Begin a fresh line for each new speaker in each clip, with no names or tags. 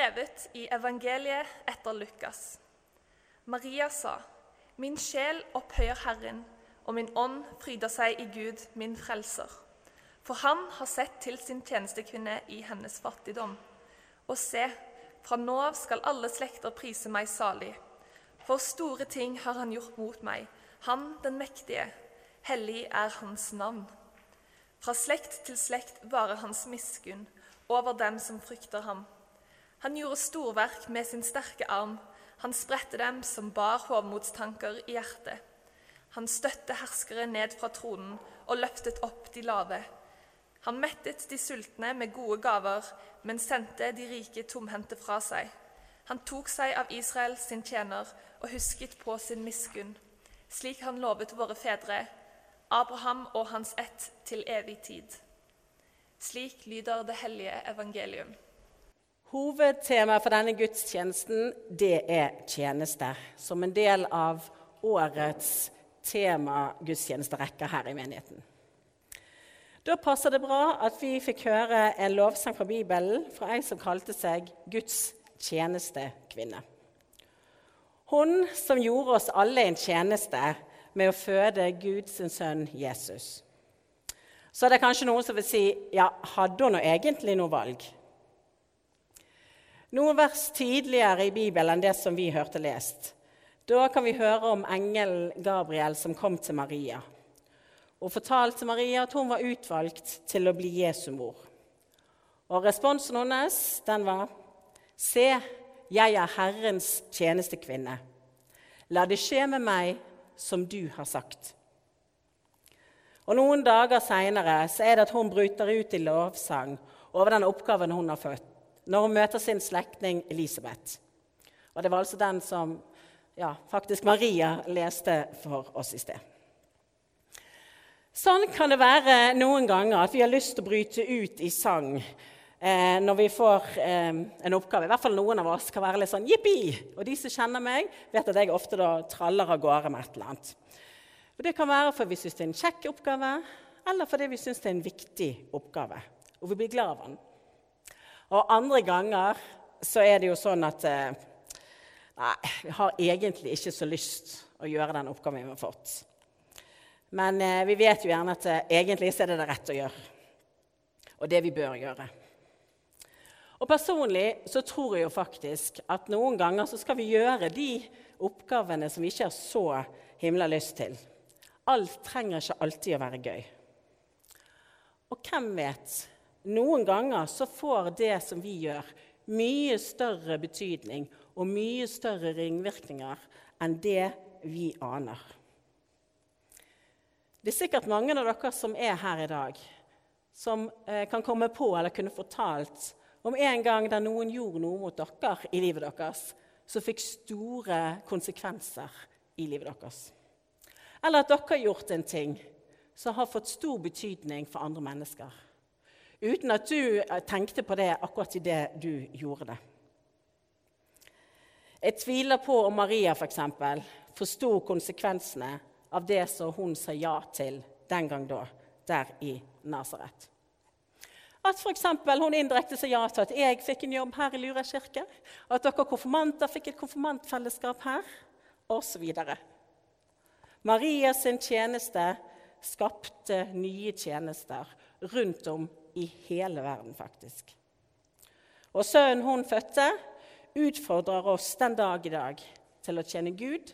skrevet i evangeliet etter Lukas. Maria sa, Min sjel opphøyer Herren, og min ånd fryder seg i Gud, min frelser. For han har sett til sin tjenestekvinne i hennes fattigdom. Og se, fra nå av skal alle slekter prise meg salig. For store ting har han gjort mot meg, han den mektige. Hellig er hans navn. Fra slekt til slekt varer hans miskunn over dem som frykter ham. Han gjorde storverk med sin sterke arm. Han spredte dem som bar hovmodstanker i hjertet. Han støtte herskere ned fra tronen og løftet opp de lave. Han mettet de sultne med gode gaver, men sendte de rike tomhendte fra seg. Han tok seg av Israel sin tjener og husket på sin miskunn, slik han lovet våre fedre, Abraham og hans ett til evig tid. Slik lyder det hellige evangelium.
Hovedtemaet for denne gudstjenesten det er tjeneste, som en del av årets tema gudstjenesterekker her i menigheten. Da passer det bra at vi fikk høre en lovsang fra Bibelen fra ei som kalte seg Guds tjenestekvinne. Hun som gjorde oss alle en tjeneste med å føde Guds sønn Jesus. Så det er kanskje noen som vil si ja, hadde hun egentlig noe valg? Noen vers tidligere i Bibelen enn det som vi hørte lest. Da kan vi høre om engelen Gabriel som kom til Maria og fortalte Maria at hun var utvalgt til å bli Jesu mor. Og responsen hennes den var Se, jeg er Herrens tjenestekvinne. La det skje med meg som du har sagt. Og Noen dager seinere er det at hun bryter ut i lovsang over den oppgaven hun har fått når hun møter sin slektning Elisabeth. Og Det var altså den som ja, faktisk Maria leste for oss i sted. Sånn kan det være noen ganger at vi har lyst til å bryte ut i sang eh, når vi får eh, en oppgave. I hvert fall noen av oss kan være litt sånn jippi. Og de som kjenner meg, vet at jeg ofte da traller av gårde med et eller annet. Og Det kan være fordi vi syns det er en kjekk oppgave, eller fordi vi syns det er en viktig oppgave. Og vi blir glad av den. Og andre ganger så er det jo sånn at eh, Nei, vi har egentlig ikke så lyst å gjøre den oppgaven vi har fått. Men eh, vi vet jo gjerne at egentlig så er det det rett å gjøre. Og det vi bør gjøre. Og Personlig så tror jeg jo faktisk at noen ganger så skal vi gjøre de oppgavene som vi ikke har så himla lyst til. Alt trenger ikke alltid å være gøy. Og hvem vet? Noen ganger så får det som vi gjør, mye større betydning og mye større ringvirkninger enn det vi aner. Det er sikkert mange av dere som er her i dag, som eh, kan komme på eller kunne fortalt om en gang der noen gjorde noe mot dere i livet deres som fikk store konsekvenser i livet deres. Eller at dere har gjort en ting som har fått stor betydning for andre mennesker uten at du eh, tenkte på det akkurat idet du gjorde det. Jeg tviler på om Maria for eksempel, forsto konsekvensene av det som hun sa ja til den gang da, der i Nasaret. At f.eks. hun indirekte sa ja til at jeg fikk en jobb her i Lura kirke, at dere konfirmanter fikk et konfirmantfellesskap her, osv. Marias tjeneste skapte nye tjenester rundt om i hele verden, faktisk. Og sønnen hun fødte, utfordrer oss den dag i dag til å tjene Gud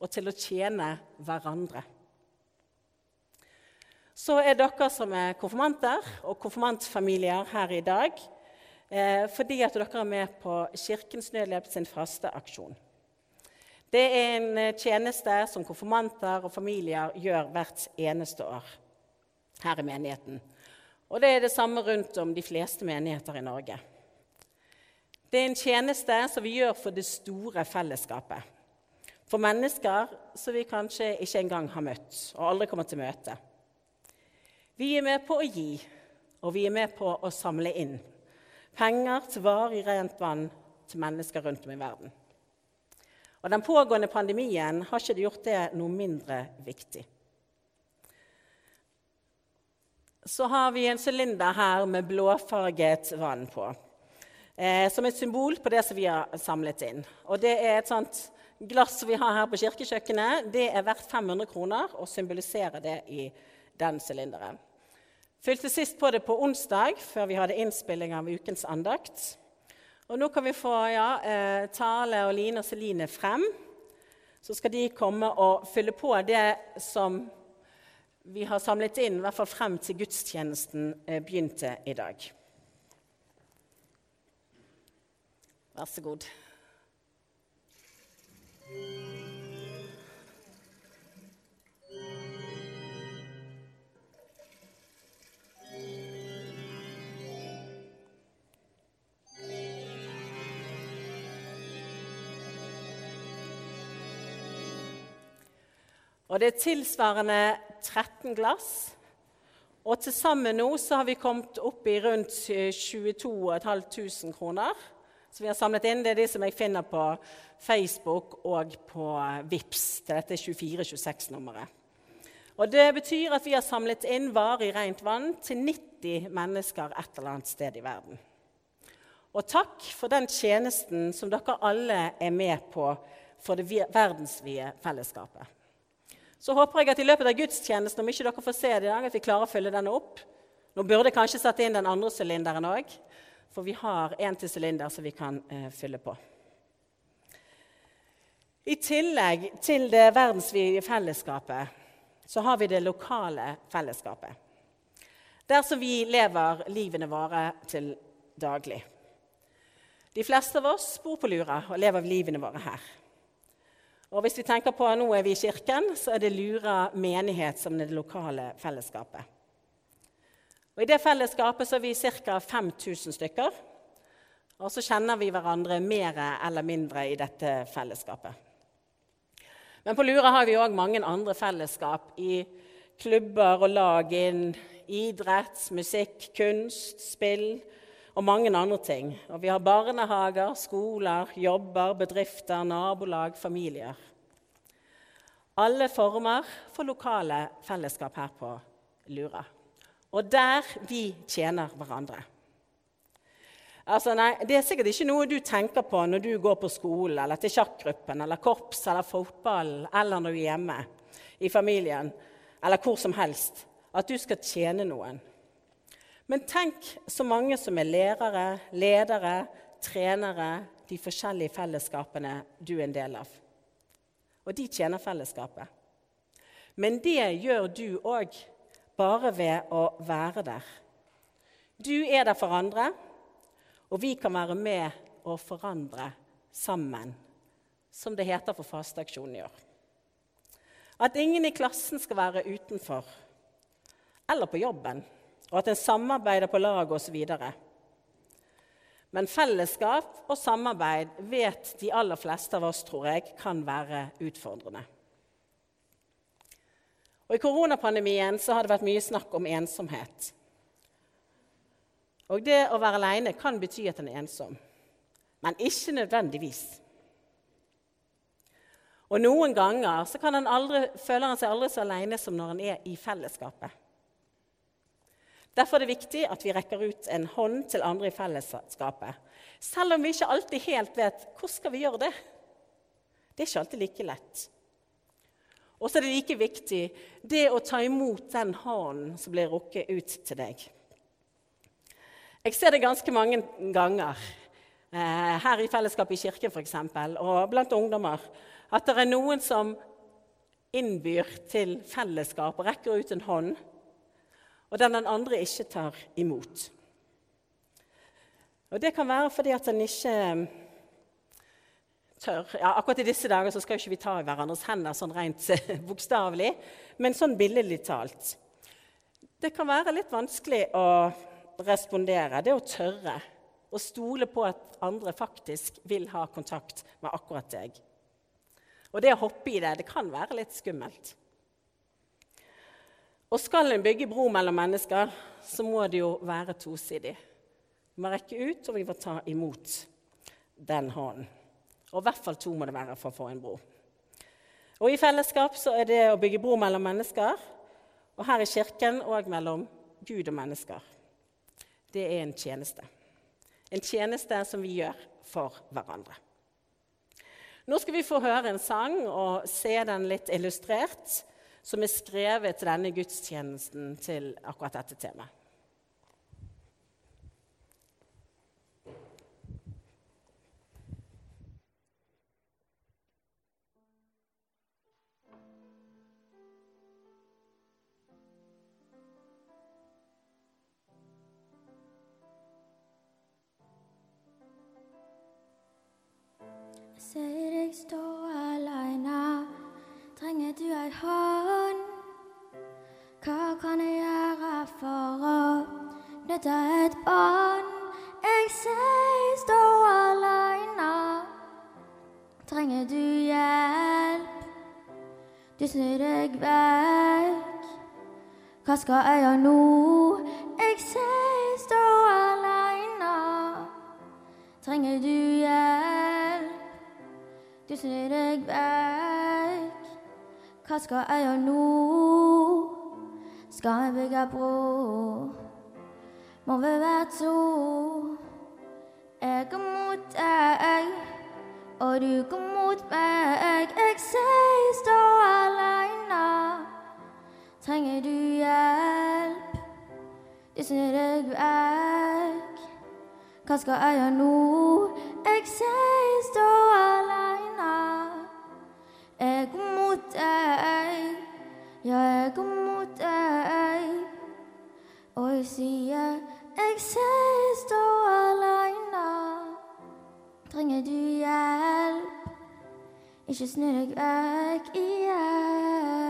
og til å tjene hverandre. Så er dere som er konfirmanter og konfirmantfamilier her i dag, eh, fordi at dere er med på Kirkens Nødhjelp sin fasteaksjon. Det er en eh, tjeneste som konfirmanter og familier gjør hvert eneste år her i menigheten. Og det er det samme rundt om de fleste menigheter i Norge. Det er en tjeneste som vi gjør for det store fellesskapet. For mennesker som vi kanskje ikke engang har møtt og aldri kommer til møte. Vi er med på å gi, og vi er med på å samle inn penger til varig rent vann til mennesker rundt om i verden. Og Den pågående pandemien har ikke gjort det noe mindre viktig. Så har vi en sylinder her med blåfarget vann på. eh, som et symbol på det som vi har samlet inn. Og det er et sånt glass vi har her på kirkekjøkkenet. Det er verdt 500 kroner og symboliserer det i den sylinderen. Fylte sist på det på onsdag, før vi hadde innspilling av ukens andakt. Og nå kan vi få ja, eh, Tale og Line og Celine frem. Så skal de komme og fylle på det som vi har samlet inn, i hvert fall frem til gudstjenesten eh, begynte i dag. Vær så god. Og det er tilsvarende 13 glass. Og til sammen nå så har vi kommet opp i rundt 22 500 kroner. Så vi har samlet inn. Det er de som jeg finner på Facebook og på VIPS til dette 2426-nummeret. Og Det betyr at vi har samlet inn varig rent vann til 90 mennesker et eller annet sted i verden. Og takk for den tjenesten som dere alle er med på for det verdensvide fellesskapet. Så håper jeg at i løpet av gudstjenesten, om ikke dere får se det i dag, at vi klarer å fylle denne opp. Nå burde jeg kanskje satt inn den andre sylinderen òg, for vi har en til sylinder som vi kan eh, fylle på. I tillegg til det verdensvide fellesskapet så har vi det lokale fellesskapet. Der som vi lever livene våre til daglig. De fleste av oss bor på Lura og lever livene våre her. Og hvis vi tenker på at nå er vi i kirken, så er det Lura menighet som er det lokale fellesskapet. Og I det fellesskapet så er vi ca. 5000 stykker. Og så kjenner vi hverandre mer eller mindre i dette fellesskapet. Men på Lura har vi òg mange andre fellesskap i klubber og lag innen idrett, musikk, kunst, spill og mange andre ting. Og vi har barnehager, skoler, jobber, bedrifter, nabolag, familier. Alle former for lokale fellesskap her på Lura. Og der vi tjener hverandre. Altså, nei, Det er sikkert ikke noe du tenker på når du går på skolen eller til sjakkgruppen eller korps eller fotball eller når du er hjemme i familien eller hvor som helst, at du skal tjene noen. Men tenk så mange som er lærere, ledere, trenere, de forskjellige fellesskapene du er en del av. Og de tjener fellesskapet. Men det gjør du òg, bare ved å være der. Du er der for andre, og vi kan være med og forandre sammen, som det heter for Fasteaksjonen i år. At ingen i klassen skal være utenfor, eller på jobben og at en samarbeider på lag osv. Men fellesskap og samarbeid vet de aller fleste av oss tror jeg, kan være utfordrende. Og I koronapandemien så har det vært mye snakk om ensomhet. Og det å være alene kan bety at en er ensom, men ikke nødvendigvis. Og Noen ganger så kan han aldri, føler han seg aldri så alene som når han er i fellesskapet. Derfor er det viktig at vi rekker ut en hånd til andre i fellesskapet. Selv om vi ikke alltid helt vet hvordan skal vi gjøre det. Det er ikke alltid like lett. Og så er det like viktig det å ta imot den hånden som blir rukket ut til deg. Jeg ser det ganske mange ganger eh, her i fellesskapet i kirken for eksempel, og blant ungdommer at det er noen som innbyr til fellesskap og rekker ut en hånd og den den andre ikke tar imot. Og Det kan være fordi at en ikke um, tør. Ja, akkurat i disse dager så skal ikke vi ta i hverandres hender sånn rent bokstavelig, men sånn billedlig talt. Det kan være litt vanskelig å respondere, det å tørre. Å stole på at andre faktisk vil ha kontakt med akkurat deg. Og det å hoppe i det, det kan være litt skummelt. Og skal en bygge bro mellom mennesker, så må det jo være tosidig. Vi må rekke ut, og vi må ta imot den hånden. Og i hvert fall to må det være for å få en bro. Og I fellesskap så er det å bygge bro mellom mennesker, og her i kirken òg mellom Gud og mennesker. Det er en tjeneste. En tjeneste som vi gjør for hverandre. Nå skal vi få høre en sang og se den litt illustrert, som er skrevet til denne gudstjenesten til akkurat dette temaet.
Ser deg stå aleine, trenger du ei hånd? Knytte et barn Jeg ser stå aleine, trenger du hjelp? Du snur deg vekk, hva skal jeg gjøre nå? Jeg ser stå aleine, trenger du hjelp? Du snur deg vekk. Hva skal jeg gjøre nå? Skal jeg bygge bro? Må vi være to? Jeg går mot deg, og du går mot meg. Jeg sier stå aleine. Trenger du hjelp? Du snur deg vekk. Hva skal jeg gjøre nå? Jeg sier stå aleine. Jeg går mot deg, ja, jeg går mot du hjelp? Ikke snu deg vekk igjen.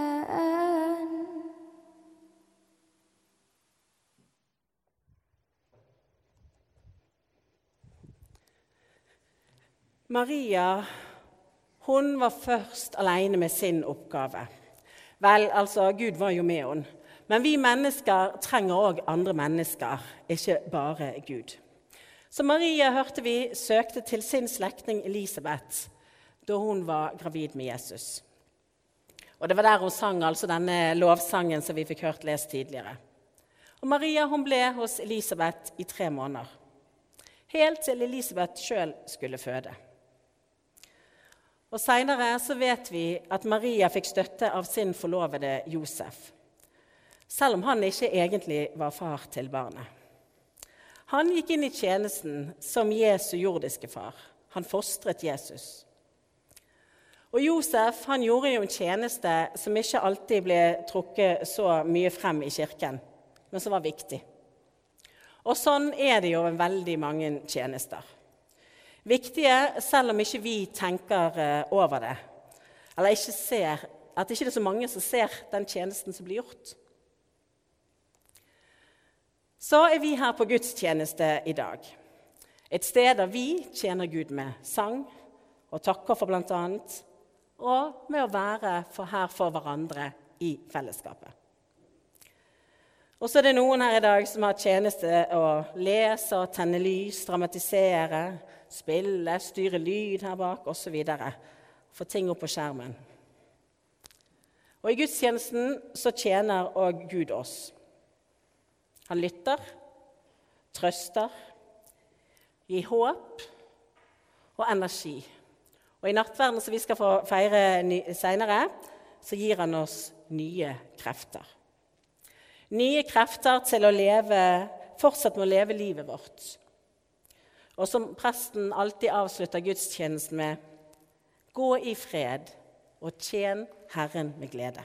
Maria hun var først alene med sin oppgave. Vel, altså, Gud var jo med henne. Men vi mennesker trenger òg andre mennesker, ikke bare Gud. Så Maria hørte vi søkte til sin slektning Elisabeth da hun var gravid med Jesus. Og Det var der hun sang altså denne lovsangen som vi fikk hørt lest tidligere. Og Maria hun ble hos Elisabeth i tre måneder, helt til Elisabeth sjøl skulle føde. Og Seinere vet vi at Maria fikk støtte av sin forlovede Josef, selv om han ikke egentlig var far til barnet. Han gikk inn i tjenesten som Jesu jordiske far. Han fostret Jesus. Og Josef han gjorde jo en tjeneste som ikke alltid ble trukket så mye frem i kirken, men som var viktig. Og sånn er det jo veldig mange tjenester viktige selv om ikke vi tenker eh, over det. Eller ikke ser, at ikke det er så mange som ser den tjenesten som blir gjort. Så er vi her på gudstjeneste i dag. Et sted der vi tjener Gud med sang og takker for bl.a. og med å være for her for hverandre i fellesskapet. Og så er det noen her i dag som har tjeneste å lese tenne lys, dramatisere, spille, styre lyd her bak osv. Få ting opp på skjermen. Og I gudstjenesten så tjener òg Gud oss. Han lytter, trøster, gir håp og energi. Og I nattverden, som vi skal få feire seinere, så gir han oss nye krefter. Nye krefter til å leve, fortsette med å leve livet vårt og som presten alltid avslutter gudstjenesten med Gå i fred og tjen Herren med glede.